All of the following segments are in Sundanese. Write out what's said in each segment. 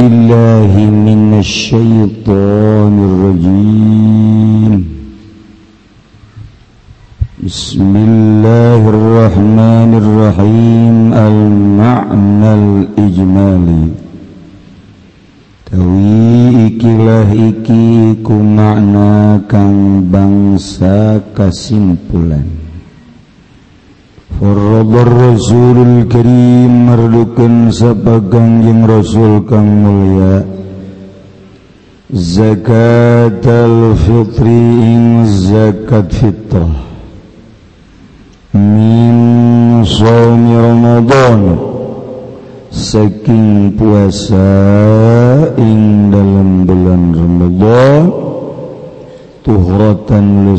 الله من الشيطان الرجيم بسم الله الرحمن الرحيم المعنى الإجمالي Tawi ikilah iki ku makna kang bangsa Farradar Rasulul Karim Merdukan sapagang yang Rasul kang mulia. Zakat al-fitri ing zakat fitrah. Min sawmi Ramadan. Saking puasa ing dalam bulan Ramadan. tuhratan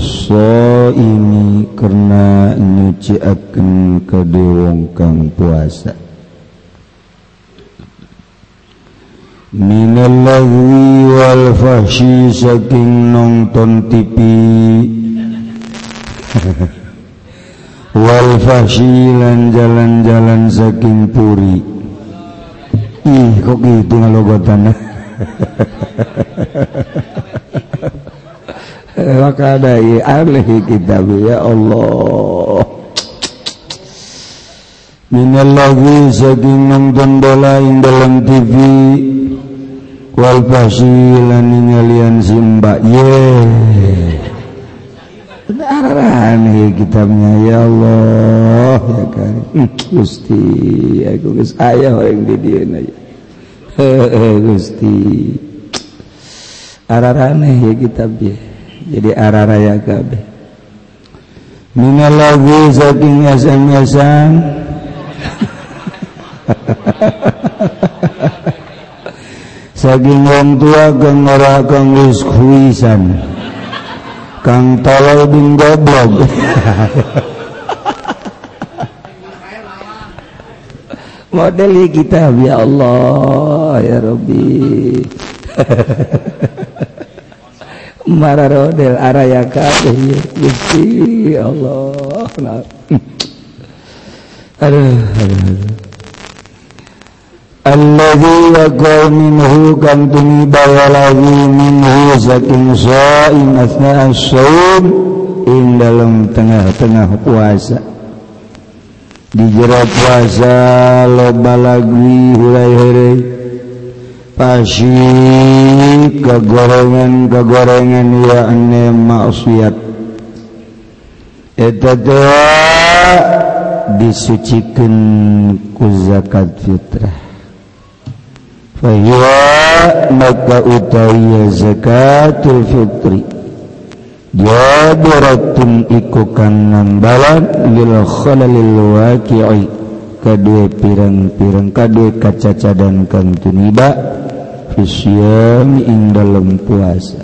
ini karena nyuciakeun kade wong kang puasa. Minal lagwi wal fahsyi saking nonton TV wal fahsyi lan jalan-jalan saking puri. Ih kok gitu ngalobatan? kitab ya Allah. Minallah saking nonton bola ing dalam TV wal fasilan ningalian simba ye. Arahan kitabnya ya Allah. Ya kan? Hmm, Gusti aku geus aya orang di dieu ya Gusti. Arahan ya kitabnya jadi arah-raya kabeh minal lagu saking yasan-yasan saking wong tua kang ora kang wis kuisan kang tolol bin goblok. Model kita ya Allah ya Rabbi Marrodel araya kabeh Gusti Allah. Aduh, aduh, aduh. Alladhi minhu kam tumiba wa minhu zakim sha'im asna as-shawm in dalam tengah-tengah puasa di jero puasa lo balagwi hulai-hulai pasti kegorengan kegorengan ya ane maksiat. Eta disucikan ku zakat fitrah. Fahiya maka utawiya zakatul fitri. Jabaratun iku kang nambalan lil khalalil waqi'i. Kadue pirang-pirang kadue kacacadan kang tuniba Fisyami ing dalam puasa.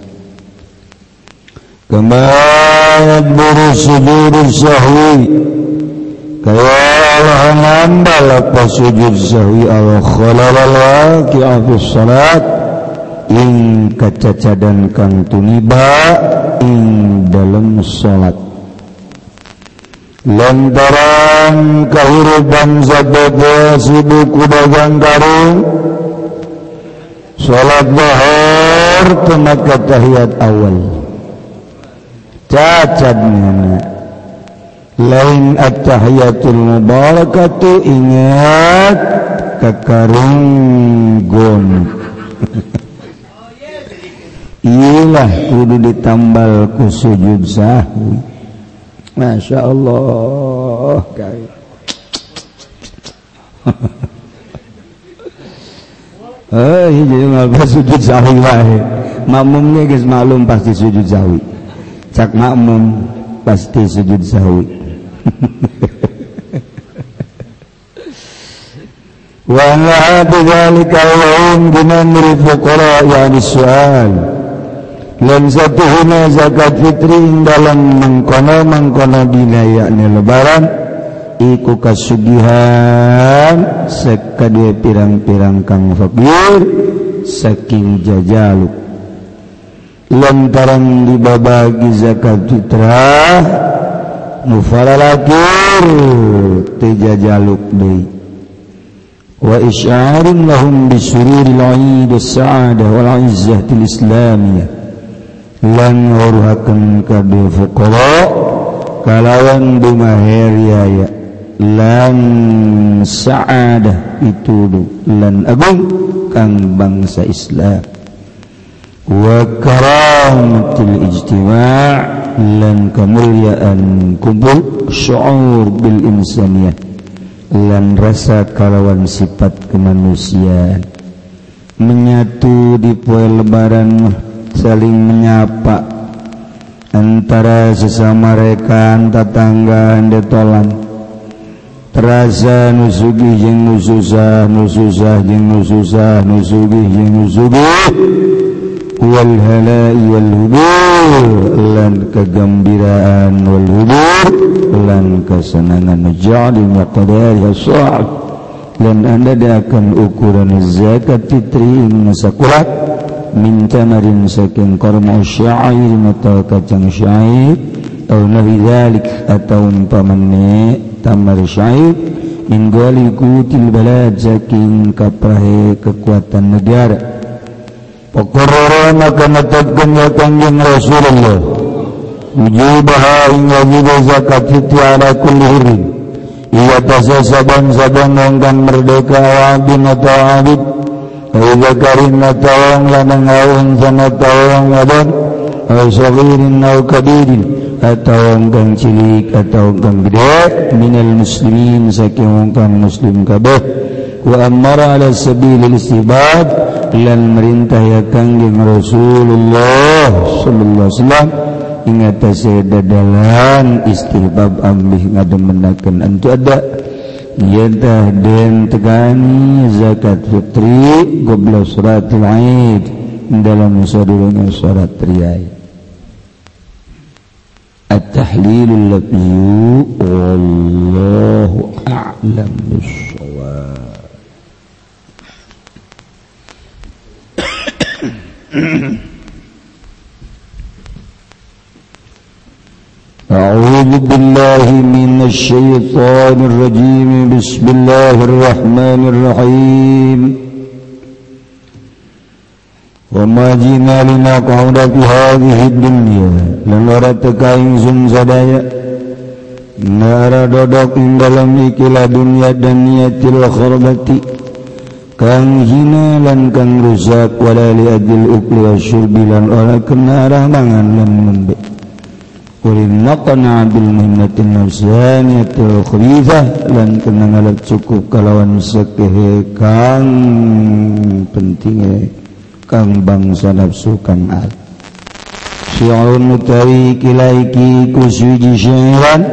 Kama yadburu sujudu sahwi. Kaya Allah nambah apa sujud sahwi Allah khalalal waqi'a fis salat. Ing kacacadan kang tuniba Ing dalam salat. Lantaran kahirupan sabda sibuk dagang karung salat Bohor pemakatahiyat awal. Cacat mana lain at-tahiyatul mubarakatu ingat kekarunggon iyalah kudu ditambal ku sujud sahwi. Masya Allah. kaya Eh, sujud makmumnya guys malum pasti sujud sawwi cak makmum pasti sujud sawwi wa dzalika yaum binamri fuqara yani su'al lan satuhuna zakat fitri dalam mengkono mengkono dina yakni lebaran. iku kasugihan sekadua pirang-pirang kang fakir saking jajaluk. Lantaran dibabagi zakat fitrah mufaralakir tejajaluk deui. Wa isyarin lahum al-aid as-sa'adah wal 'izzah til islamiyah lan ngurhakeun kabeh fuqara kalawan dumaher yaya lan sa'adah itu lan agung kang bangsa Islam. Wa karamatul ijtima' lan kemuliaan kumpul syu'ur bil insaniyah. Lan rasa kalawan sifat kemanusiaan. Menyatu di poe lebaran. Saling menyapa. Antara sesama rekan tetangga detolan raza nuzugi jeung nuzuzah nuzuzah jeung nuzuzah nuzugi jeung nuzuzah wal halai wal hubur lan kegembiraan wal hubur lan kesenangan najali maqdari as-sa'ab dan anda akan ukuran zakat fitri masakurat min tamarin saking korma syair mata kacang syair atau nabi zalik atau umpamane tamar syair min gali kutil balad saking kaprahe kekuatan negara Pakurara maka netapkan ya kanjeng Rasulullah Ujibaha inga jiba zakat hiti ala kulli hirin Iya tasa sabang-sabang wongkang merdeka awabin atau abid Ayo zakarin atau lanang awang sana tawang wadan Ayo sagirin atau kadirin atau engkang cilik atau engkang gede minal muslimin saking engkang muslim kabeh. Wa amara ala sabilil istibad lan merintah ya kangjeng Rasulullah sallallahu alaihi wasallam. Ingat sedadalan istibab ambih ngademenakeun antu ada. Yata den tegani zakat fitri goblo suratul aid dalam sadurunge surat riyai. At-tahlilul lafzi wallahu a'lam bissawab أعوذ بالله من الشيطان الرجيم. بسم الله الرحمن الرحيم. وما جئنا لنقعد في هذه الدنيا لنرتكاin sun sadaya nara dodok ing dalam ikilah dunia dan niatil kharbati kang hina lan kang rusak wala li adil ukli wasyurbi lan ora kena mangan lan ngombe dan kenangan cukup kalawan sekehekang penting kang bangsa nafsu kang al syi'un mutawi kilaiki kusuji syairan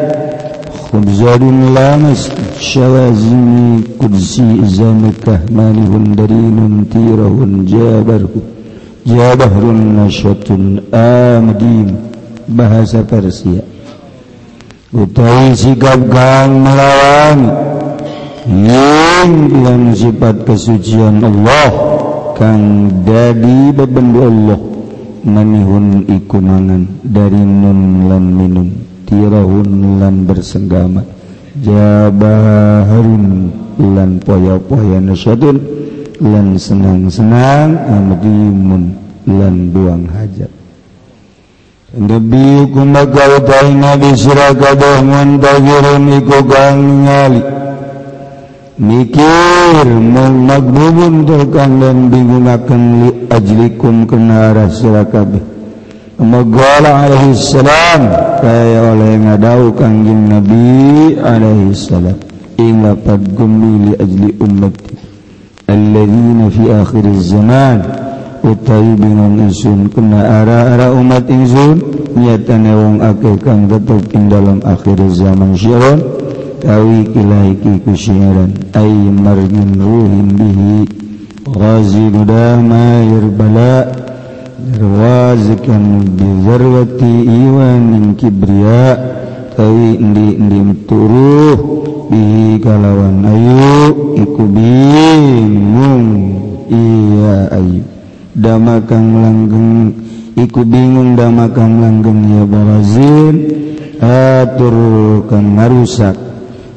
khubzadun lamas syawazimi kudsi zanukah manihun darinun tirahun jabarhu jabahrun nasyatun amdim bahasa Persia. Utawi sikap kang melawan yang sifat kesucian Allah. Kang dadi bebendu Allah manihun ikumangan dari nun lan minum tirahun lan bersenggama jabaharun lan poya-poya nasyadun lan senang-senang amdimun lan buang hajat. Debi kumbaga utai nabi sira kabeh muntazirin iku kang ngali mikir magbubun tukang dan digunakan li ajlikum kena rasulakabeh Magala alaihi salam kaya oleh ngadau kangjeng Nabi alaihi salam. Inna padgummi li ajli ummati alladzina fi akhir zaman utawi bingung insun kena ara-ara umat insun nyatane wong akeh kang tetep ing dalam akhir zaman. Syiron kawi kilaiki kusyiran ay marmin ruhin bihi ghazilu dama yerbala yarwazikan bizarwati iwanin kibriya kawi indi-indi turuh bihi kalawan ayu iku bingung iya ayu dama kang langgeng iku bingung dama kang langgeng ya barazin atur kang marusak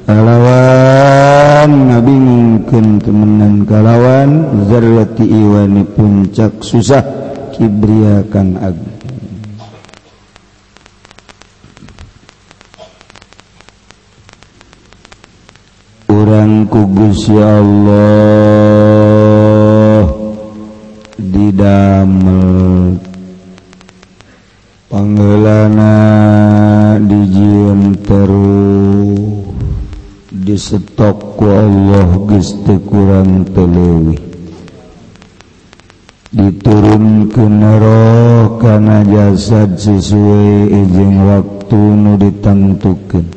kalawan ngabingken temenan kalawan zarrati iwani puncak susah kibriakan agung. Orang kugus ya Allah didamel. Panggelana dijieun terus. diseptopku Allah geste kurang telewi diturun kenero karena jasad sesuai izin waktu nu ditentukan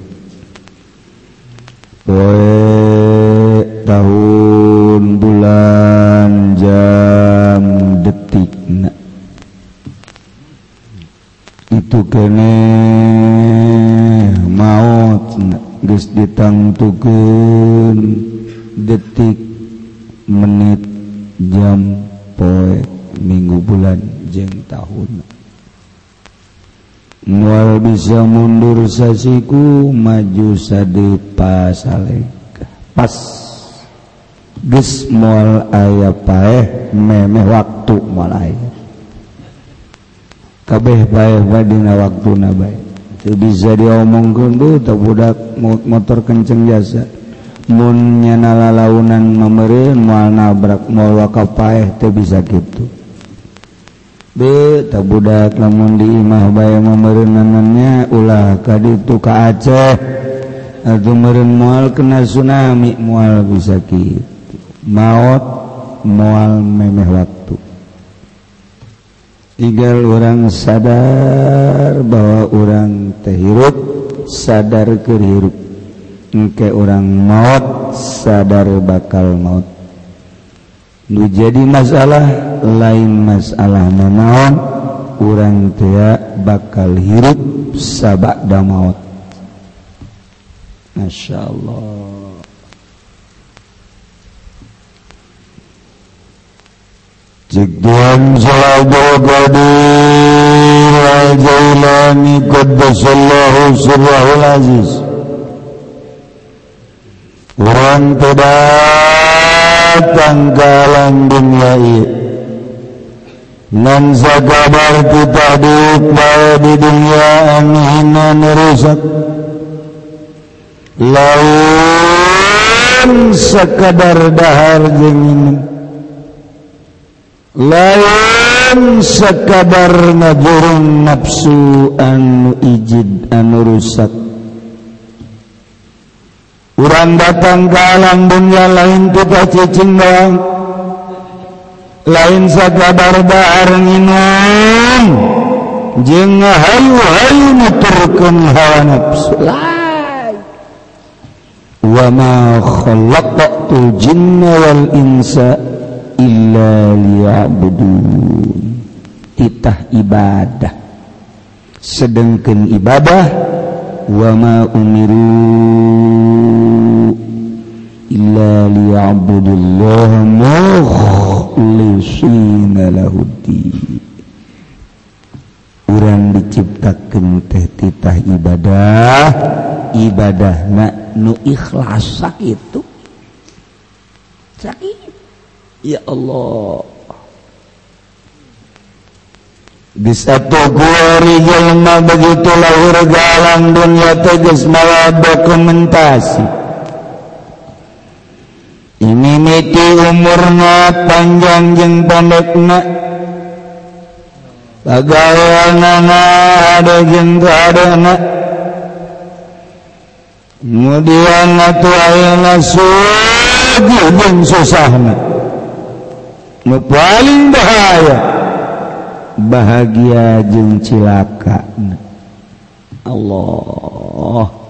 poe tahun bulan jam detik na. itu kene maut na. geus ditangtukeun detik menit jam poe minggu bulan jeng tahun. Mual bisa mundur sasiku maju sade pasaleka pas. Geus moal aya paeh memeh waktu moal aya. Kabeh paeh badina waktu nabai bisa diomongkan tuh tak budak motor kenceng jasa mun nyana lalaunan mamereun moal nabrak moal wakapaeh teu bisa gitu. Be terbudak lamun di imah bae memerin nanannya ulah kaditu ka Aceh. Atau meureun moal kena tsunami moal bisa gitu. Maot moal memeh waktu. tinggal orang sadar bahwa orang terhirup sadar kehirup ke orang maut sadar bakal maut. Nu jadi masalah lain masalah nanaon orang tua bakal hirup sabak da maut. Masya Allah. Jikdian Salabul Qadir Al-Jailani Qaddasallahu Sirrahul Aziz Orang datang ke alam dunia Dan sakabar kita duk bahwa di dunia anhina nerusak Laun sekadar dahar jenginin lain sekadar najurung nafsu anu ijid anu rusak. Urang datang ke alam dunia lain kita cicing doang. Lain sekadar baar nginum jeung hayu-hayu nuturkeun hawa nafsu. Lain. Wa ma khalaqtul jinna wal insa titah ibadah. Sedangkan ibadah wama umiru illa liya'budullah mukhlishina lahuddi orang diciptakan teh titah ibadah ibadah nak nu ikhlas itu sakit Ya Allah. Di satu gua rijalma begitu lahir galang dunia tegas malah dokumentasi ini miti umurna panjang jeng pendekna bagawana ada jeng kadana kemudian atu ayana suji jeng susahna paling bahaya. Bahagia jeung cilaka. Allah.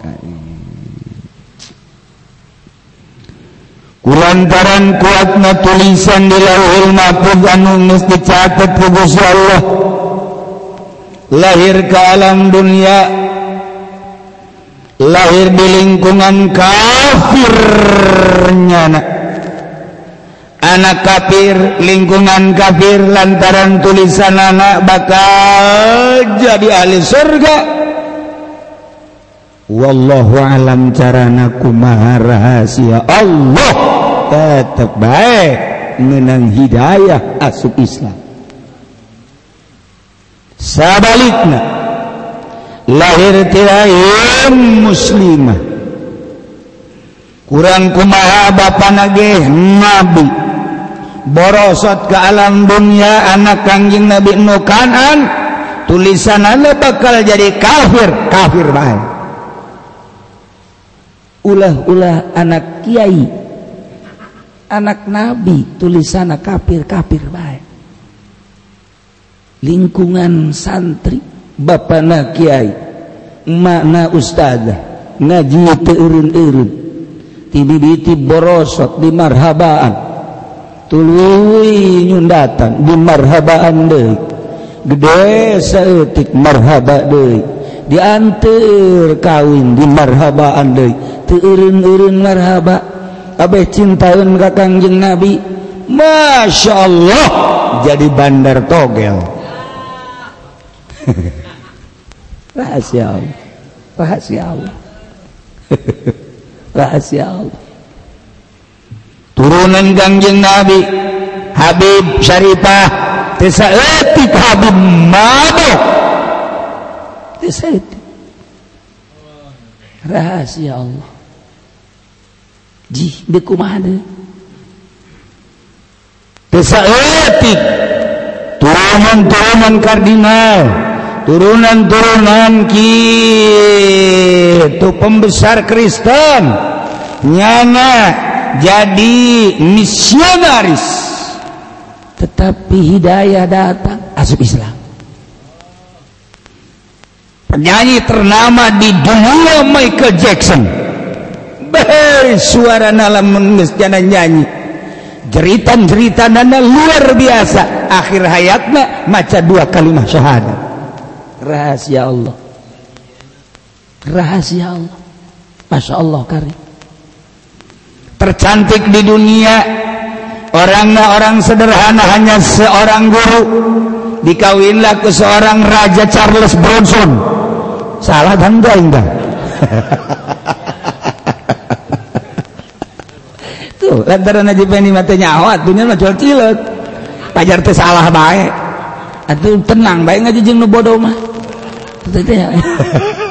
Kulantaran kuatna tulisan di lauhul mahfuz anu mesti catat ku Gusti Allah. Lahir ke alam dunia. Lahir di lingkungan kafirnya nak. anak kafir lingkungan kafir lantaran tulisan anak bakal jadi ahli surga. Wallahu alam carana kumaha rahasia Allah. Tetap baik menang hidayah asup Islam. Sabalikna lahir tirai muslimah. Kurang kumaha bapak nagih nabi borosot ke alam dunia anak kangjing Nabi Nukanan tulisan Anda bakal jadi kafir. Kafir baik ulah-ulah anak Kiai anak Nabi tulisan kafir kafir baik lingkungan santri Bapak na Kiai makna ustadzah ngaji teurun-urun tibibiti borosot di marhabaan. tuluwi nyundatan di marhabaan deui gede saeutik marhaba deui dianteur kawin di marhabaan deui teu eureun-eureun marhaba. Abeh cintaeun ka Kangjeng Nabi. Masya Allah jadi bandar togel. Rahasia Allah. Rahasia Allah. Rahasia Allah. turunan Gangjing Nabi Habib Syarifah tesa etik Habib mabok tesa etik rahasia Allah. Ji beku mana? Tesa etik turunan-turunan kardinal. Turunan-turunan ki itu pembesar Kristen. Nyana. Jadi misionaris. Tetapi Hidayah datang asuk Islam. Penyanyi ternama di dunia Michael Jackson. Suara nalam nyanyi. Jeritan-jerita dana luar biasa. Akhir hayatnya maca dua kalimat syahadat. Rahasia Allah. Rahasia Allah. Masya Allah kari tercantik di dunia. Orangnya orang sederhana hanya seorang guru. Dikawinlah ke seorang raja Charles Bronson. Salah dan enggak lantaran aja pengen mata nyawa dunia mah jual cilet pajar teh salah baik atuh tenang baik ngaji jeung nu bodoh mah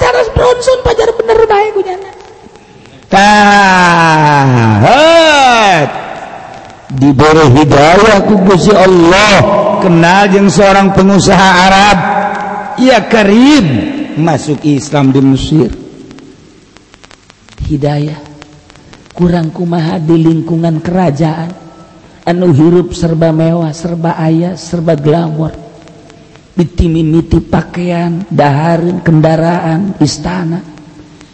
Charles Bronson pajar bener baik hujan Tah diberi hidayah ku Gusti Allah. Kenal jeung seorang pengusaha Arab. Ia karim masuk Islam di Mesir. Hidayah kurang kumaha di lingkungan kerajaan. Anu hirup serba mewah serba ayah serba glamor. Ditimimiti pakaian daharin kendaraan istana.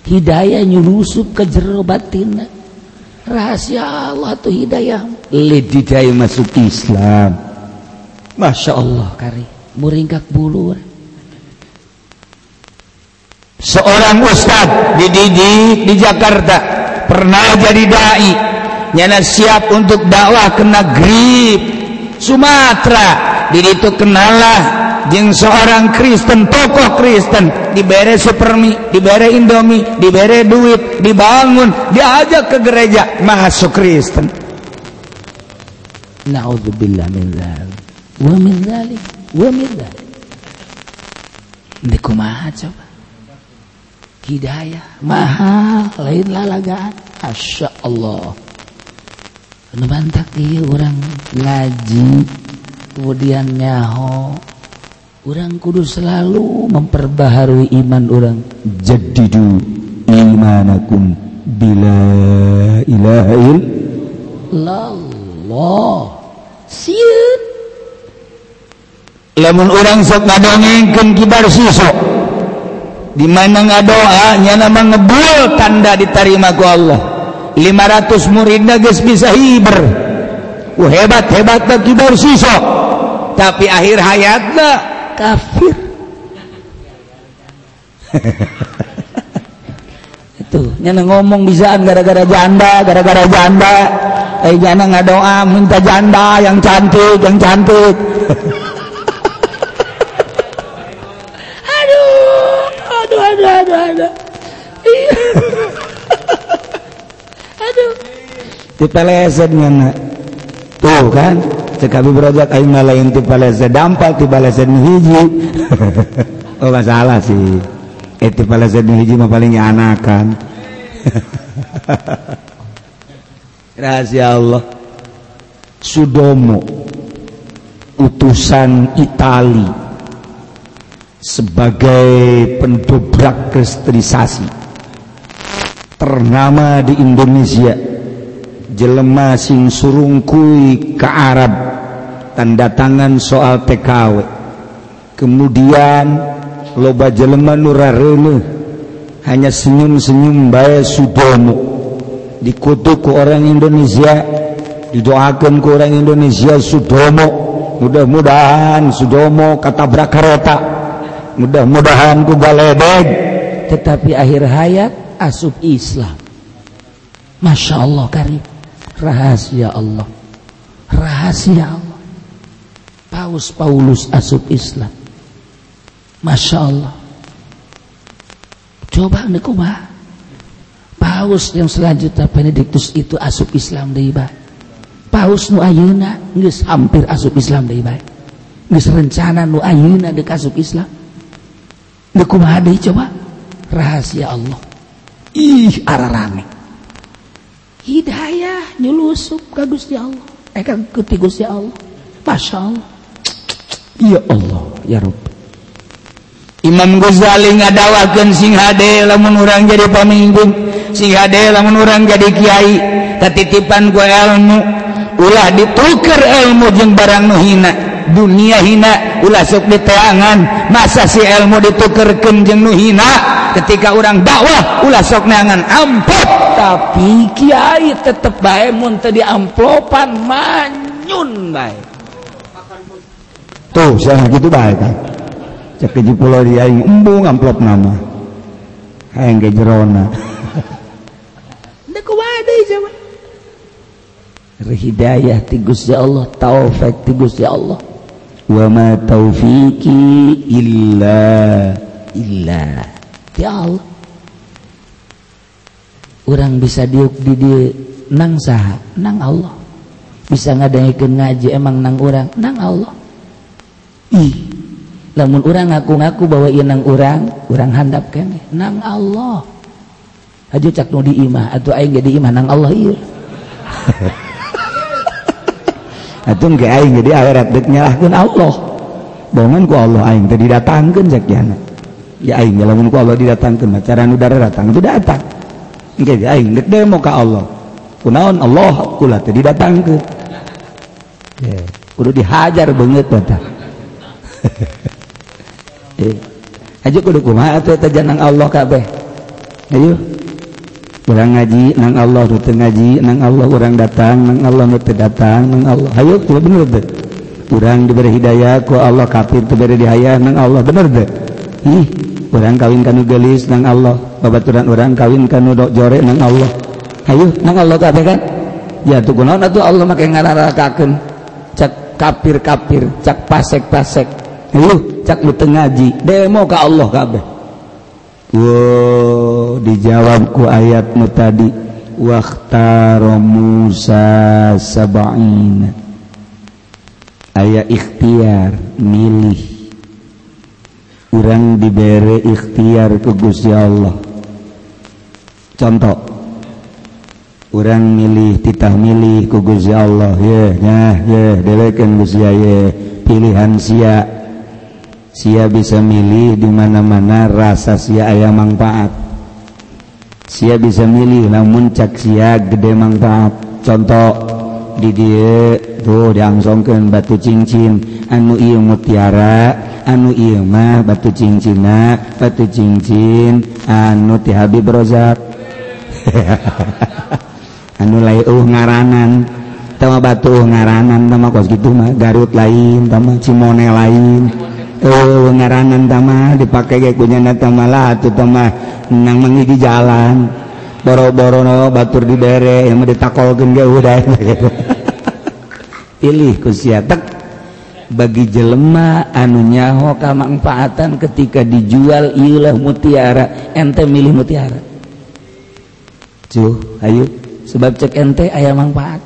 Hidayah nyurusup ke jero batina. Rahasia Allah tuh hidayah. Lididaya masuk Islam. Masya Allah. Kari muringkak bulu. Seorang Ustadz dididik di Jakarta. Pernah jadi dai. Nyana siap untuk dakwah ke negeri. Sumatera. Di itu kenalah jeng seorang Kristen tokoh Kristen dibere supermi dibere indomie dibere duit dibangun diajak ke gereja masuk Kristen. Naudzubillah min dzalik wa min dzalik wa min dzalik Dikumaha coba. Hidayah mahal lain lalagaan. Masya Allah. Nubantak iya orang ngaji kemudian nyaho orang kudu selalu memperbaharui iman orang. Jadidu imanakum bila ilaha illallah siun lamun orang sok ngadongengkeun kibar sisok di mana ngadoa nyana nama ngebul tanda diterima ku Allah. 500 muridna geus bisa hiber. Uh, hebat hebat kibar sisok tapi akhir hayatna kafir. Itu nyana ngomong bisaan gara-gara janda gara-gara janda. Eh nyana nggak doa minta janda yang cantik yang cantik. Aduh aduh aduh aduh aduh. Iya. Aduh. Dipeleset nyana. Tuh kan? Cekabi berojak aing lain ti palese dampal ti palese hiji. Oh gak salah sih. Eh ti palese hiji mah paling anakan rahasia Allah. Sudomo utusan Itali sebagai pendobrak kristenisasi ternama di Indonesia jelema sing surungkui ke Arab tanda tangan soal TKW kemudian loba Jeleman nurarene hanya senyum-senyum bae Sudomo. Dikutuk ke orang Indonesia didoakan ke orang Indonesia Sudomo. Mudah-mudahan Sudomo katabrak kereta. Mudah-mudahan ku galedeg. Tetapi akhir hayat asup Islam. Masya Allah karib rahasia Allah. Rahasia Allah. Paus Paulus asup Islam. Masya Allah. Coba nih kumah Paus yang selanjutnya Benediktus itu asup Islam deh baik Paus nu ayeuna geus hampir asup Islam deh baik geus rencana nu ayeuna dek asup Islam. Kumaha deui coba? Rahasia Allah. Ih ararame hidayah nyulusup ka Gusti Allah. Eh ka Gusti Gusti Allah. Masya Allah Ya Allah ya Rabb. Imam Ghazali ngadawakeun sing hade lamun urang jadi pamimpin sing hade lamun urang jadi kiai tatitipan ku ilmu ulah ditukar ilmu jeung barang nu hina dunia hina ulah sok diteangan masa si ilmu ditukerkeun jeung nu hina ketika orang dakwah ulah sok neangan amplop tapi kiai tetep bae mun teu diamplopan manyun bae. Tuh saya gitu bae kan? Cek ke pulau dia aing embung amplop nama. Hayang ge jerona. Da kumaha deui coba hidayah ti Gusti Allah taufik ti Gusti Allah. Wa ma taufiqi illa illa. Ti Allah. Orang bisa diuk di dia nang saha? Nang Allah. Bisa ngadaikeun ngaji emang nang orang nang Allah namun orang ngaku-ngaku bahwa inang orang orang handap kene nang Allah. Aja cak nu diimah atau aing jadi imah nang Allah iya atau ge aing jadi akhirat dek nyalahkan Allah. Bohongan ku Allah aing tadi didatangkeun cak jana ya aing lamun ku Allah didatangkan macaran udara datang itu datang nggak aing dek demo ka Allah. Kunaon Allah kula tadi didatangkeun. Yeah. kudu dihajar banget datang aja kudu kumaha atuh teh nang Allah kabeh? Ayo. Urang ngaji nang Allah nu ngaji nang Allah urang datang nang Allah nu teu datang nang Allah. Ayo kudu bener deh. Urang diberi hidayah ku Allah kafir teu beri dihayah nang Allah. Bener deh. Ih urang kawin kanu gelis nang Allah. Babaturan urang kawin kanu dok jore nang Allah. Ayo nang Allah kabeh kan? Ya tuh kunaon atuh Allah make ngararakakeun. Cak kafir kafir cak pasek pasek ngaji. Demo ke Allah kabeh. Wow, dijawabku ayatmu tadi. Waktu Musa sabaina aya ikhtiar milih. Orang diberi ikhtiar ke Gusti Allah. Contoh. Orang milih titah milih ke Gusti Allah. Ya yeah, yeah, yeah. pilihan sia. sia bisa milih di mana-mana rasa sia aya manfaat. Sia bisa milih namun cak sia gede manfaat. Contoh di dia tuh diangsongkan batu cincin. Anu iya mutiara anu iya mah batu cincina batu cincin anu ti Habib Rozak. Anu lai uh ngaranan tama batu euh ngaranan tama kos gitu mah. Garut lain tama Cimone lain. Oh, tuh ngaranan tamah dipakai punya tamala tuh tamah nang mangi di jalan. Boro-boro no batur di bere yang mau ditakolkan gak udah. Pilih kusiatek bagi jelema anu nyaho kamanfaatan ketika dijual ilah mutiara ente milih mutiara. Cuh ayo. Sebab cek ente ayam manfaat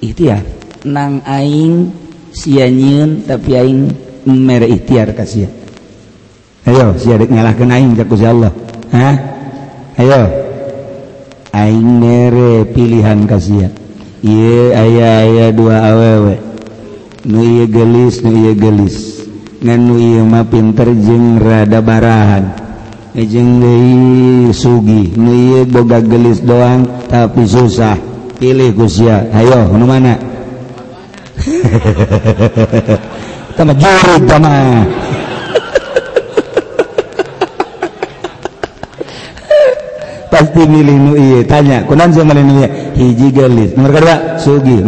ikhtiar. Nang aing sianyun tapi aing mere ikhtiar kasih ayo si adik ngalah aing ke kusi Allah. Ha? ayo. Aing mere pilihan kasih iya ayah ayah dua awewe. Nu iya gelis nu iya gelis. Ngan nu iya mah pinter jeng rada barahan. Eh, jeng deui sugi. Nu iya boga gelis doang tapi susah. Pilih kusia ayo nu mana? pasti milih tanya hiji gelis. Sugi.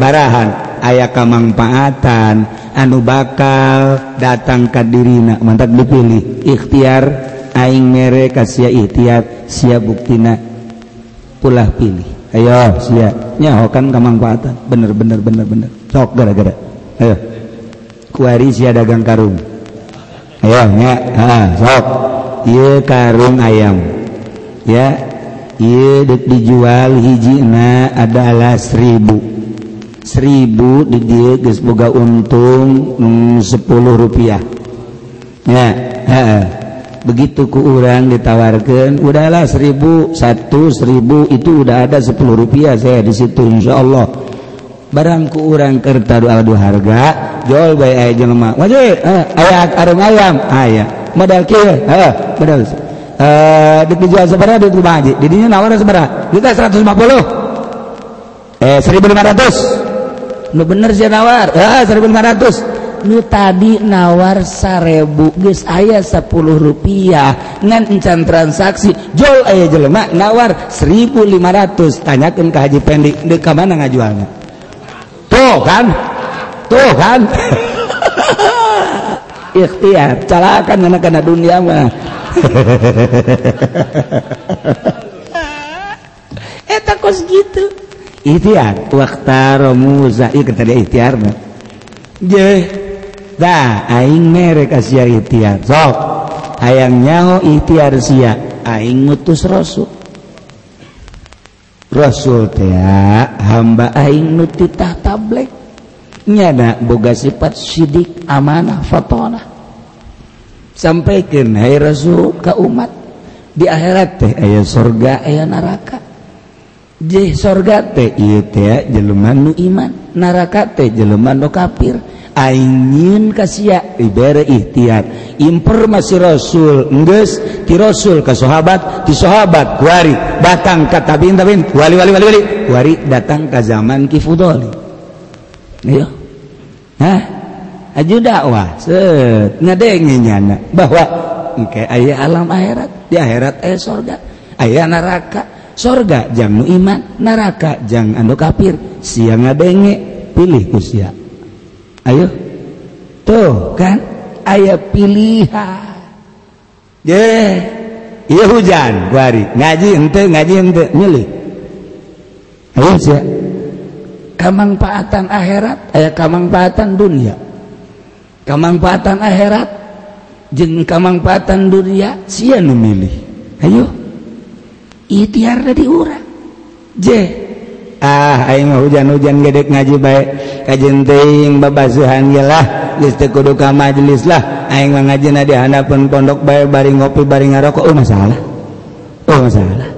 Barahan. Aya kemanfaatan anu bakal datang ke dirina. Mantap dipilih. Ikhtiar aing mere kasih ikhtiar siap buktina pulah pilih. Ayo siap nyahokan kemanfaatan bener bener bener bener. Sok gara-gara. Ayo kuari sia dagang karung. Ayo nya ha sok. Iya karung ayam. Ya. Iya dijual hiji na adalah seribu. Seribu di dia geus boga untung sepuluh rupiah. Ya ha, begitu ku orang ditawarkan udahlah seribu satu seribu itu udah ada sepuluh rupiah saya di situ insya Allah barangku urang kerta du harga jol bay jelema wajib eh, ayat arung ayam. Ayah modal kieu heeh modal. Eh dijual sabaraha di rumah haji didinya nawar sabaraha duitnya 150 eh 1500 lu bener sih nawar? Heeh 1500 lu tadi nawar 1000 geus aya 10 rupiah. Ngan encan transaksi jol aya jelema nawar 1500 tanyakeun ka Haji pendik di ka mana ngajualna tuh kan tuh kan ikhtiar. Calakan anak anak dunia mah. Eta kos gitu. Ikhtiar. Waktu romuza. Iya tadi ikhtiar mah. Je dah aing merek asia ikhtiar. Sok. Hayang nyaho ikhtiar sia. Aing mutus rasul. Rasul teh hamba aing nu titah tablek nyana boga sifat sidik amanah fatonah. Sampaikan hai Rasul ka umat di akhirat teh aya surga aya neraka. Jeh sorga teh ieu teh jelema nu iman. Neraka teh jeleman nu kafir. ain kasih iba ikhtiar informasi Rasul nges ti Rasul ke sahabat ti sahabat wari datang ke tabiin tabiin wali wali wali wali. Wari datang ke zaman kifudoli. Iya. Hah? Aju dakwah set ngadenginya bahwa engke okay, ayah alam akhirat di akhirat ayah sorga. Ayah neraka sorga jang iman neraka jang anu kafir. Siang ngadenge pilih kusia ayo. Tuh kan? Ayah pilihan. Ye iya hujan kuari ngaji ente ngaji ente milih. Ayo sia. Kamangpaatan akhirat aya kamangpaatan dunia. Kamangpaatan akhirat jeung kamangpaatan dunia sia nu milih. Ayo. Ikhtiar dari urang. Je ah aing hujan-hujan gedek ngaji baik geus teu kudu ka majelis lah. Aing mah ngaji na dihanapun pondok bae bari ngopi bari ngarokok. Oh masalah. Oh masalah.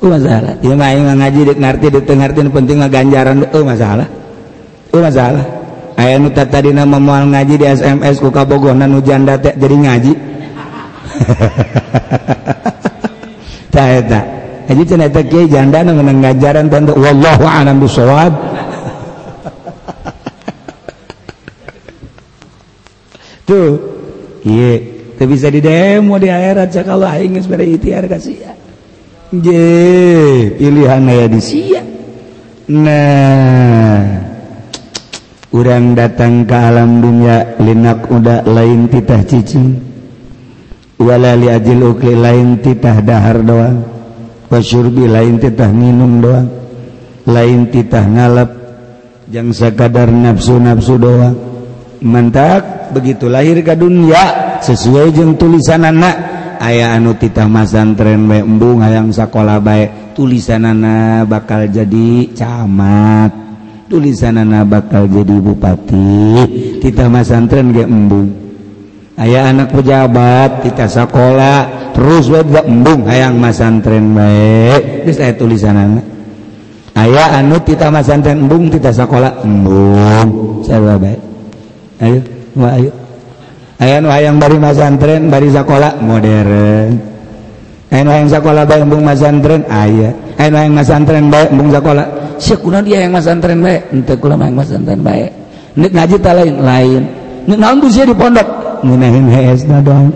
Oh masalah. Ieu mah aing ngaji dek ngerti dek ngarti penting mah ganjaran. Oh masalah. Oh masalah. Aya nu tadina moal ngaji di SMS ku kabogonan hujan date jadi ngaji. Tak tak jadi ternyata kiai janda nu ngajaran tentu wallahu a'lam bisawab tuh iya tuh bisa di demo di akhirat ya kalau aing sepeda ikhtiar kasih je pilihan aya di sia. Nah, orang datang ke alam dunia linak udah lain titah cicing, wala li ajil ukli lain titah dahar doang. pasurbi lain titah minum doang lain titah ngalap yang sekadar nafsu-nafsu doang. Mantap begitu lahir ke dunia sesuai jeung tulisan anak aya anu titah masantren bae embung hayang sakola bae tulisanana bakal jadi camat. Tulisanana bakal jadi bupati. Titah masantren ge embung. aya anak pejabat kita sekolah terus embung ayaang masantren baik. Terus saya tulisan anak ayaah anu kita masantren embung kita sekolah embung. Saya baik? Ayo wah ayo. Aya nu hayang bari masantren bari sekolah modern. Aya nu hayang sekolah bae embung masantren aya. Aya nu hayang masantren bae embung sekolah. Sia kuna dia yang masantren bae henteu kula mah masantren bae nek ngaji ta lain lain nek naon tuh sia di pondok. ngenahin hesna doang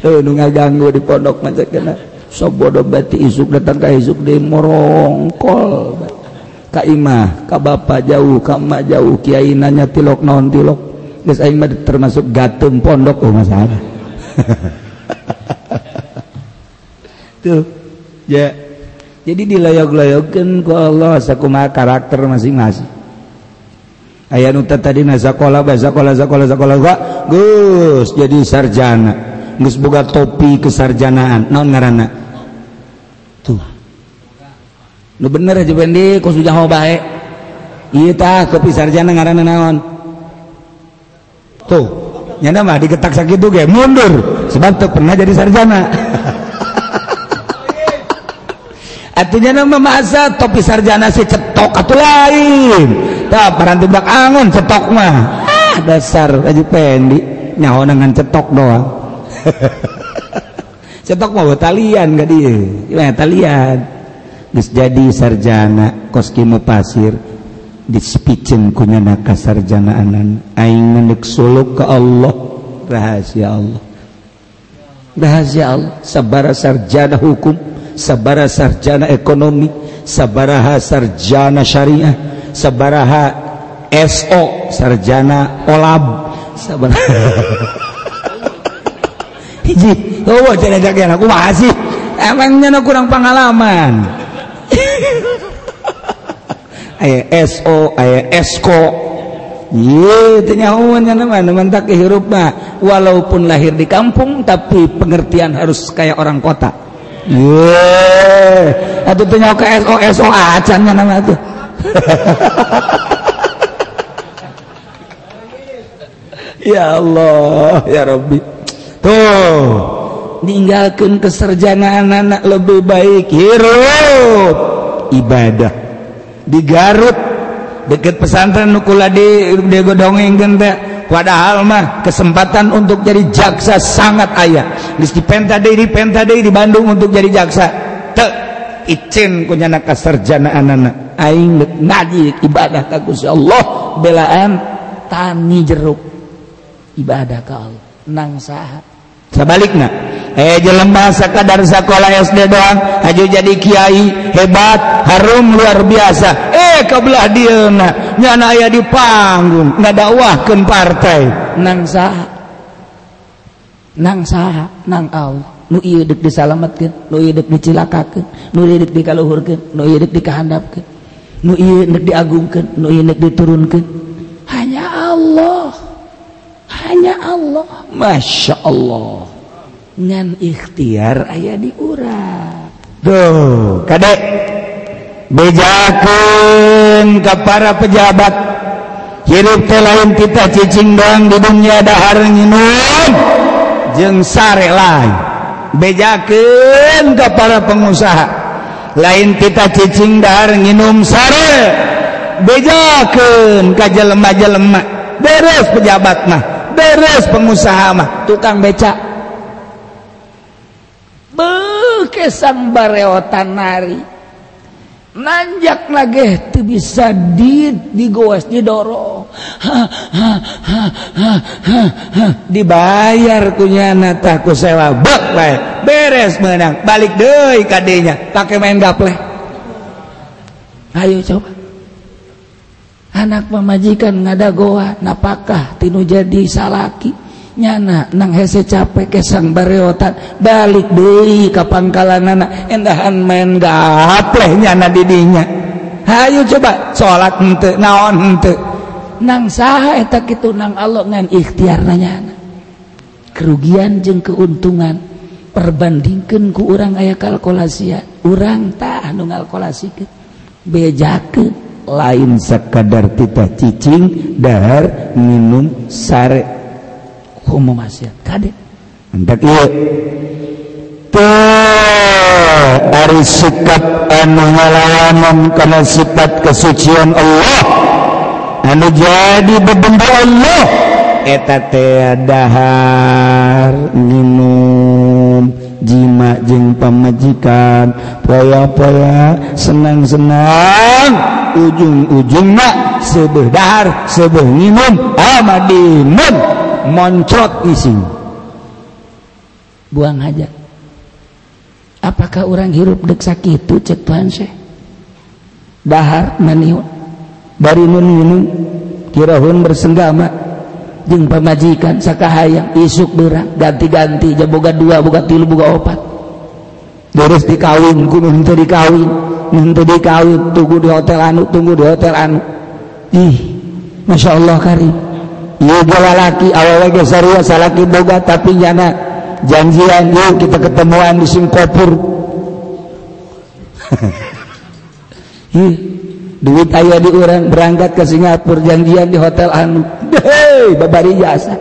tuh nu ngaganggu di pondok macam kena sok bodoh bati isuk datang ke isuk di morongkol ka imah ka bapak jauh ka emak jauh kiai nanya tilok naon tilok geus aing mah termasuk gatum pondok oh masalah tuh ya jadi dilayog-layogkeun ku Allah sakumaha karakter masing-masing aya nu tadi nazakola bazakola zakola zakola wa geus jadi sarjana. Geus boga topi kesarjanaan. Naon ngaranna? Tuh. Nu bener aja bendi ku mau bae? Ieu tah topi sarjana ngaranna naon? Tuh. Nyana mah diketak sakitu ge mundur. Sebab teu pernah jadi sarjana. artinya nama masa topi sarjana si cetok atau lain. Tak parang tibak angon cetok mah. Ah, dasar aja pendi. Nyaho dengan cetok doang. Cetok mau talian gak dia. Gimana talian. Gus jadi sarjana koskimu pasir. Dispicen kunyana kasarjanaanan aing ngendek suluk ke Allah. Rahasia Allah. Rahasia Allah. Sabara sarjana hukum sabara sarjana ekonomi sabaraha sarjana syariah sabaraha SO sarjana olab. Sabaraha. Hiji oh jadi jagian aku masih emangnya kurang pengalaman? Ayah SO ayah ESCO tak kehirup walaupun lahir di kampung tapi pengertian harus kayak orang kota. atau tanya ke SOSO acannya nama tuh. Oh, ya Allah ya Rabbi. Tuh ninggalkan keserjanaan anak lebih baik. Hirup. Ibadah. Di Garut deket pesantren nukula di, di godongeng genta padahal mah kesempatan untuk jadi jaksa sangat ayah. Geus dipenta di penta deui di Bandung untuk jadi jaksa. Teu icin kunyana kasarjanaanana aing ngaji ibadah ka Gusti Allah belaan tani jeruk. Ibadah ka Allah. Nang saha. Sabalikna eh jelema sakadar sekolah SD doang haju jadi kiai hebat harum luar biasa. Eh kebelah dia nyana aya di panggung nggak partai. Nang saha? Nang saha? Nang Allah. Nu ieu deuk disalametkeun nu ieu deuk dicilakakeun nu ieu deuk dikaluhurkeun nu ieu deuk dikahandapkeun nu ieu deuk diagungkeun nu ieu deuk diturunkeun. Hanya Allah. Hanya Allah. Masya Allah. Ngan ikhtiar ayah diurang tuh kadek. bejakan ke para pejabat. Hirup teh lain kita cicing doang di dunia dahar nginum. Jeng sare lain. Bejakan ke para pengusaha. Lain kita cicing dahar nginum sare. Bejakan ke jelema-jelema. Beres pejabat mah. Beres pengusaha mah. Tukang becak bekesan bareotan nari. nanjak lagi itu bisa di digoes didorong ha, ha, ha, dibayar kunyana takku sewa bek beres menang. Balik deui kadenya pakai main gaple. Ayo coba. Anak pemajikan ngadagoa napakah tinu jadi salaki? nyana nang hese capek kesang bareotan balik deui ka pangkalanana endahan main gapleh nyana didinya. Hayu coba salat henteu naon henteu nang saha eta kitu nang Allah ngan ikhtiar nyana. Kerugian jeung keuntungan. Perbandingkan ku urang aya kalkulasi urang tah anu ngalkulasi bejakeun. Lain sekadar titah cicing dahar minum sare. hukum maksiat kade? Hendak ieu dari sikap anu ngalawanan kana sifat kesucian Allah. Anu jadi bebenda Allah. Eta teh dahar minum jima jeung pamajikan poya-poya senang-senang. Ujung-ujungna seubeuh dahar seubeuh minum amadimun ah, moncrot ising buang aja. Apakah orang hirup dek sakit itu cek Tuhan saya dahar maniun bari nun minum kirahun bersenggama. Jeng pamajikan sakahayang isuk berang ganti-ganti jaboga dua boga tilu boga opat. Terus dikawin kudu henteu dikawin henteu dikawin tunggu di hotel anu tunggu di hotel anu. Ih Masya Allah Karim. lalaki boga tapi yana janjian yuk kita ketemuan di Singapura. Hmm, duit ayah di orang berangkat ke Singapura janjian di hotel anu. Dehe, babari jasa.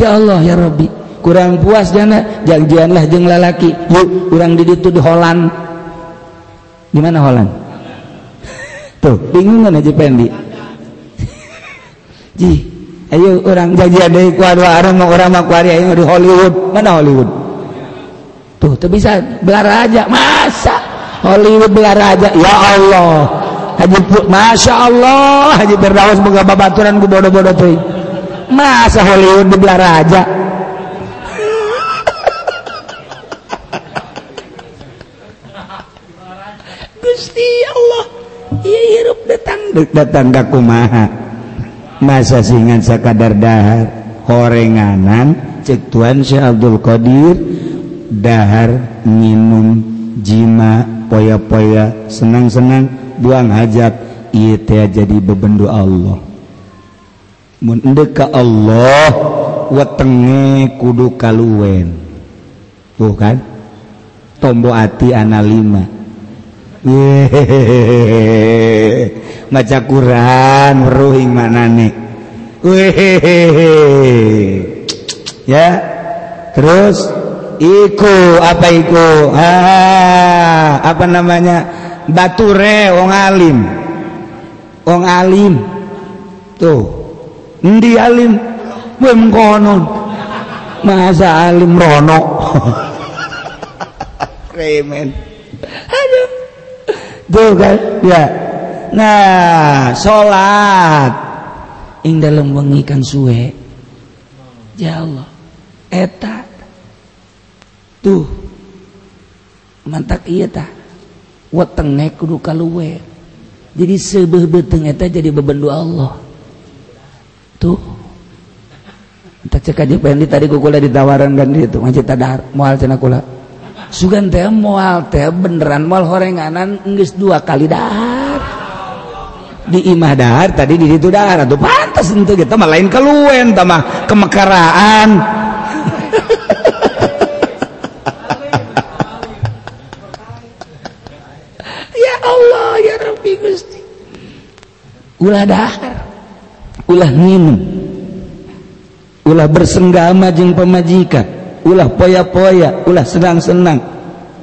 Ya Allah ya Rabbi. Kurang puas jana janjianlah jeng lalaki yuk kurang di itu di Holland. Di mana Holland? Tuh bingung aja Pendi? Jih, Ayo orang janji ada orang mau orang mau kuari ayo di Hollywood. Mana Hollywood? Tuh tuh bisa belar aja masa? Hollywood belar aja ya Allah. Haji Put Masya Allah. Haji Firdaus moga babaturan ku bodoh-bodoh tuh masa Hollywood di belar aja? Gusti Allah iya hirup datang datang ke kumaha? masa singan sakadar dahar? Horenganan? Cek tuan Syekh Abdul Qadir. Dahar minum jima poya-poya senang-senang buang hajat. Ieu teh jadi bebendu Allah. Mun ka Allah wetenge kudu kaluwen. Tuh kan? Tombo ati ana lima. maca Quran meruhing mana nih ya. Terus iku apa iku? Ah, apa namanya? Bature wong alim. Wong alim. Tuh. Ndi alim? Gue mengkonon masa alim rono? Remen ya. Nah salat ing dalam mengikan suwe. Ya Allah. Eta. Tuh. Mantak iya tah wetenge kudu kaluwe. Jadi sebeh beteng eta jadi beban doa Allah. Tuh. Tak cek aja pendi tadi kukula ditawaran kan gitu macet tadar moal cenah kula sugan teh mual teh beneran mual horenganan nggak dua kali dahar. Di imah dahar tadi di situ dahar. Tuh pantas itu kita mah lain keluen tamah kemekaraan. Ya Allah ya Rabbi Gusti. Ulah dahar ulah minum ulah bersenggama jeng pemajikan ulah poya-poya ulah senang-senang.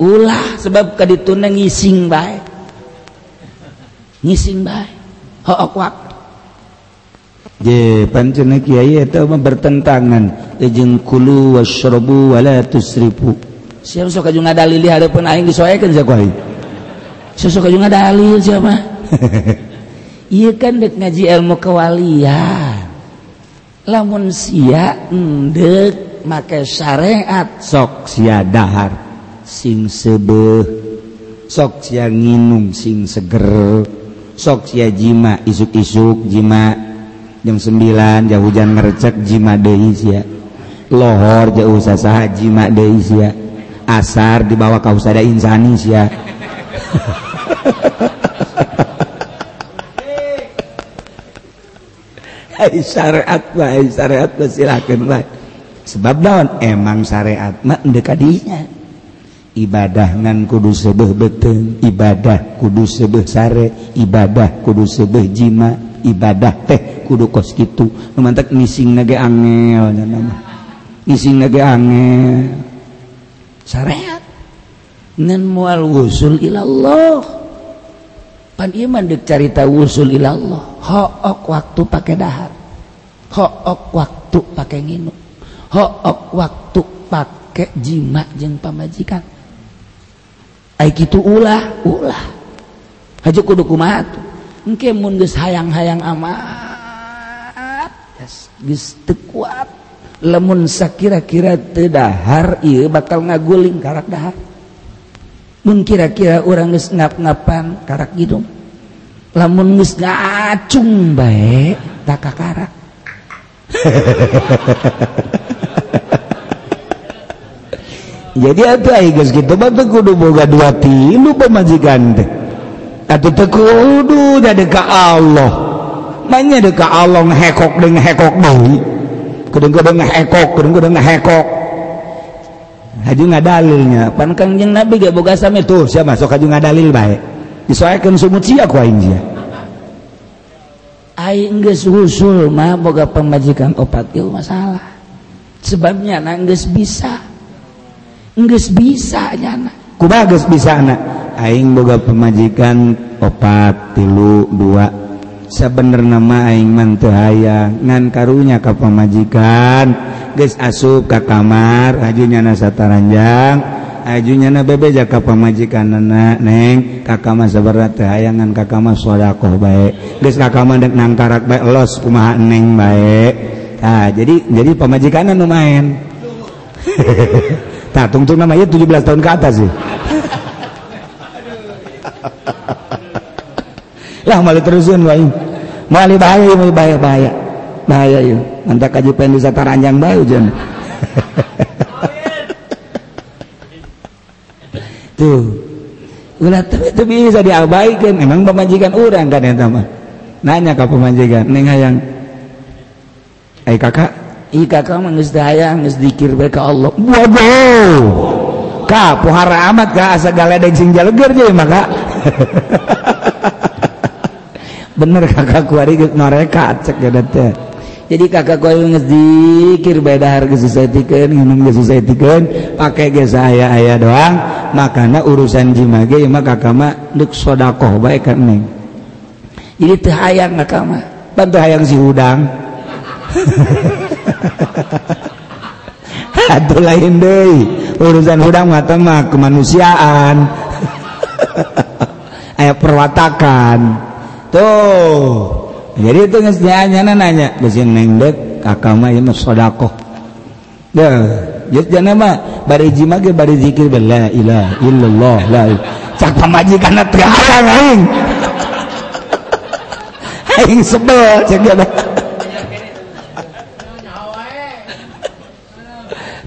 Ulah sebab kadituna ngising bae. Ngising bae. Hook waktu je pancen kiai eta mah bertentangan. Jeung kulu washrabu wala tusrifu. Siapa sok aju ngadalili hareupeun aing disoekeun sia kuai sok aju ngadalil siapa? Ieu kan dek ngaji ilmu kewalian. Lamun sia mm, endek make syariat. Sok sia dahar sing sebeh. Sok sia nginum sing seger. Sok sia jima isuk-isuk jima. Jam 9 jauh hujan ngerecek jima deui sia. Lohor jauh sasaha jima deui sia. Asar dibawa ka usada insani sia. Hai syariat hai syariat silahkan hai. sebab daun emang syariat dekadinya ibadah ngan kudu sebeh beteng ibadah kudu sebeh sare ibadah kudu sebeh jima ibadah teh kudu kos gitu memantak ngising nage angel nama nising nage angel. Syariat. Ngan mual wusul ilallah. Pan iman dek carita wusul ilallah. Hook waktu pakai dahar. Hook waktu pakai nginum hook waktu pakai jima jeng pamajikan. Aik itu ulah ulah. Haju kudu kumaha engke mun geus hayang-hayang amat yes, geus teu kuat. Lamun sakira-kira teu dahar ieu bakal ngaguling karak dahar. Mun kira-kira urang geus ngap-ngapan karak hidung. Lamun geus ngacung bae tak karak jadi gitu kudu boga dua tilu pemajikan deh atau tekudu dari ke Allah. Nanya dari ke Allah ngehekok dengan hekok bayi kadang-kadang ngehekok kadang-kadang ngehekok. Haji ngadalilnya. Pan kangjeng nabi gak boga sami tuh siapa sok haji ngadalil baik disoakan sumut sia ku aing sia. Aing geus usul mah boga pemajikan opat ieu masalah sebabnya nangis bisa. Nggak bisa nyana kuba nggak bisa anak? Aing boga pemajikan opat tilu dua. Sebener nama aing mantu hayang. Ngan karunya ke pemajikan geus asup ke kamar ajunya na sataranjang ajunya na bebeja jaka pemajikan anak neng. Kakama seberat teh hayang ngan kakama sodakoh baik geus kakama dek nangkarak baik los kumaha neng baik ah jadi jadi pemajikan anu main Nah, tungtung namanya 17 tahun ke atas sih. lah malah terusin wae. Malah bahaya, malah bahaya, bahaya. Bahaya yuk. Mantap kaji pengen bisa taranjang bayu jen. Tuh. Ulah itu bisa diabaikan. Emang pemajikan orang kan ya teman. Nanya ke pemajikan, neng hayang eh kakak. I kakak mah daya hayang dikir Allah. Waduh. Kak puhara amat kak asa galedeg sing leger jadi maka bener kakak kuari geus mereka cek ya teh. Jadi kakak kuari geus dikir bae dahar geus saeutikeun nginum geus tiken, pakai geus ayah ayah doang Makanya urusan jima ge mah kakak mah duk sodakoh baik kan neng. Jadi tuh hayang kakak mah. Bantu hayang si udang. Atuh lain deui. Urusan hudang mah mah kemanusiaan. Aya perwatakan. Tuh. Jadi itu geus nanya nanya, geus neng dek kakak mah ieu mah sedekah. Deuh. Jadi jangan mah bari jima mah ge bari zikir la ilaha illallah la cak pamajikanna teh hayang aing. Aing sebel cek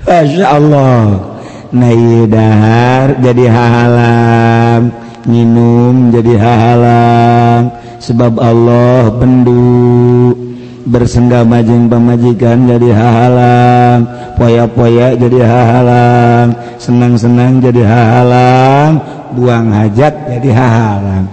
Masya Allah. Naidahar jadi halang minum jadi halang sebab Allah pendu bersenggama jeung pamajikan jadi halang poya-poya jadi halang senang-senang jadi halang buang hajat jadi halang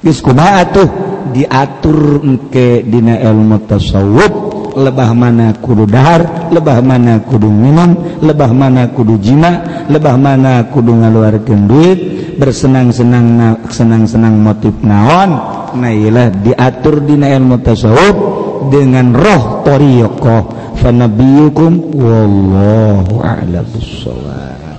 geus kumaha tuh diatur engke dina ilmu tasawuf. lebah mana kudu dahar lebah mana kudu minum lebah mana kudu jima lebah mana kudu ngaluarkan duit bersenang-senang senang-senang motif naon nailah diatur di ilmu tasawuf dengan roh toriyokoh. Fanabiyukum wallahu a'lam bissawab.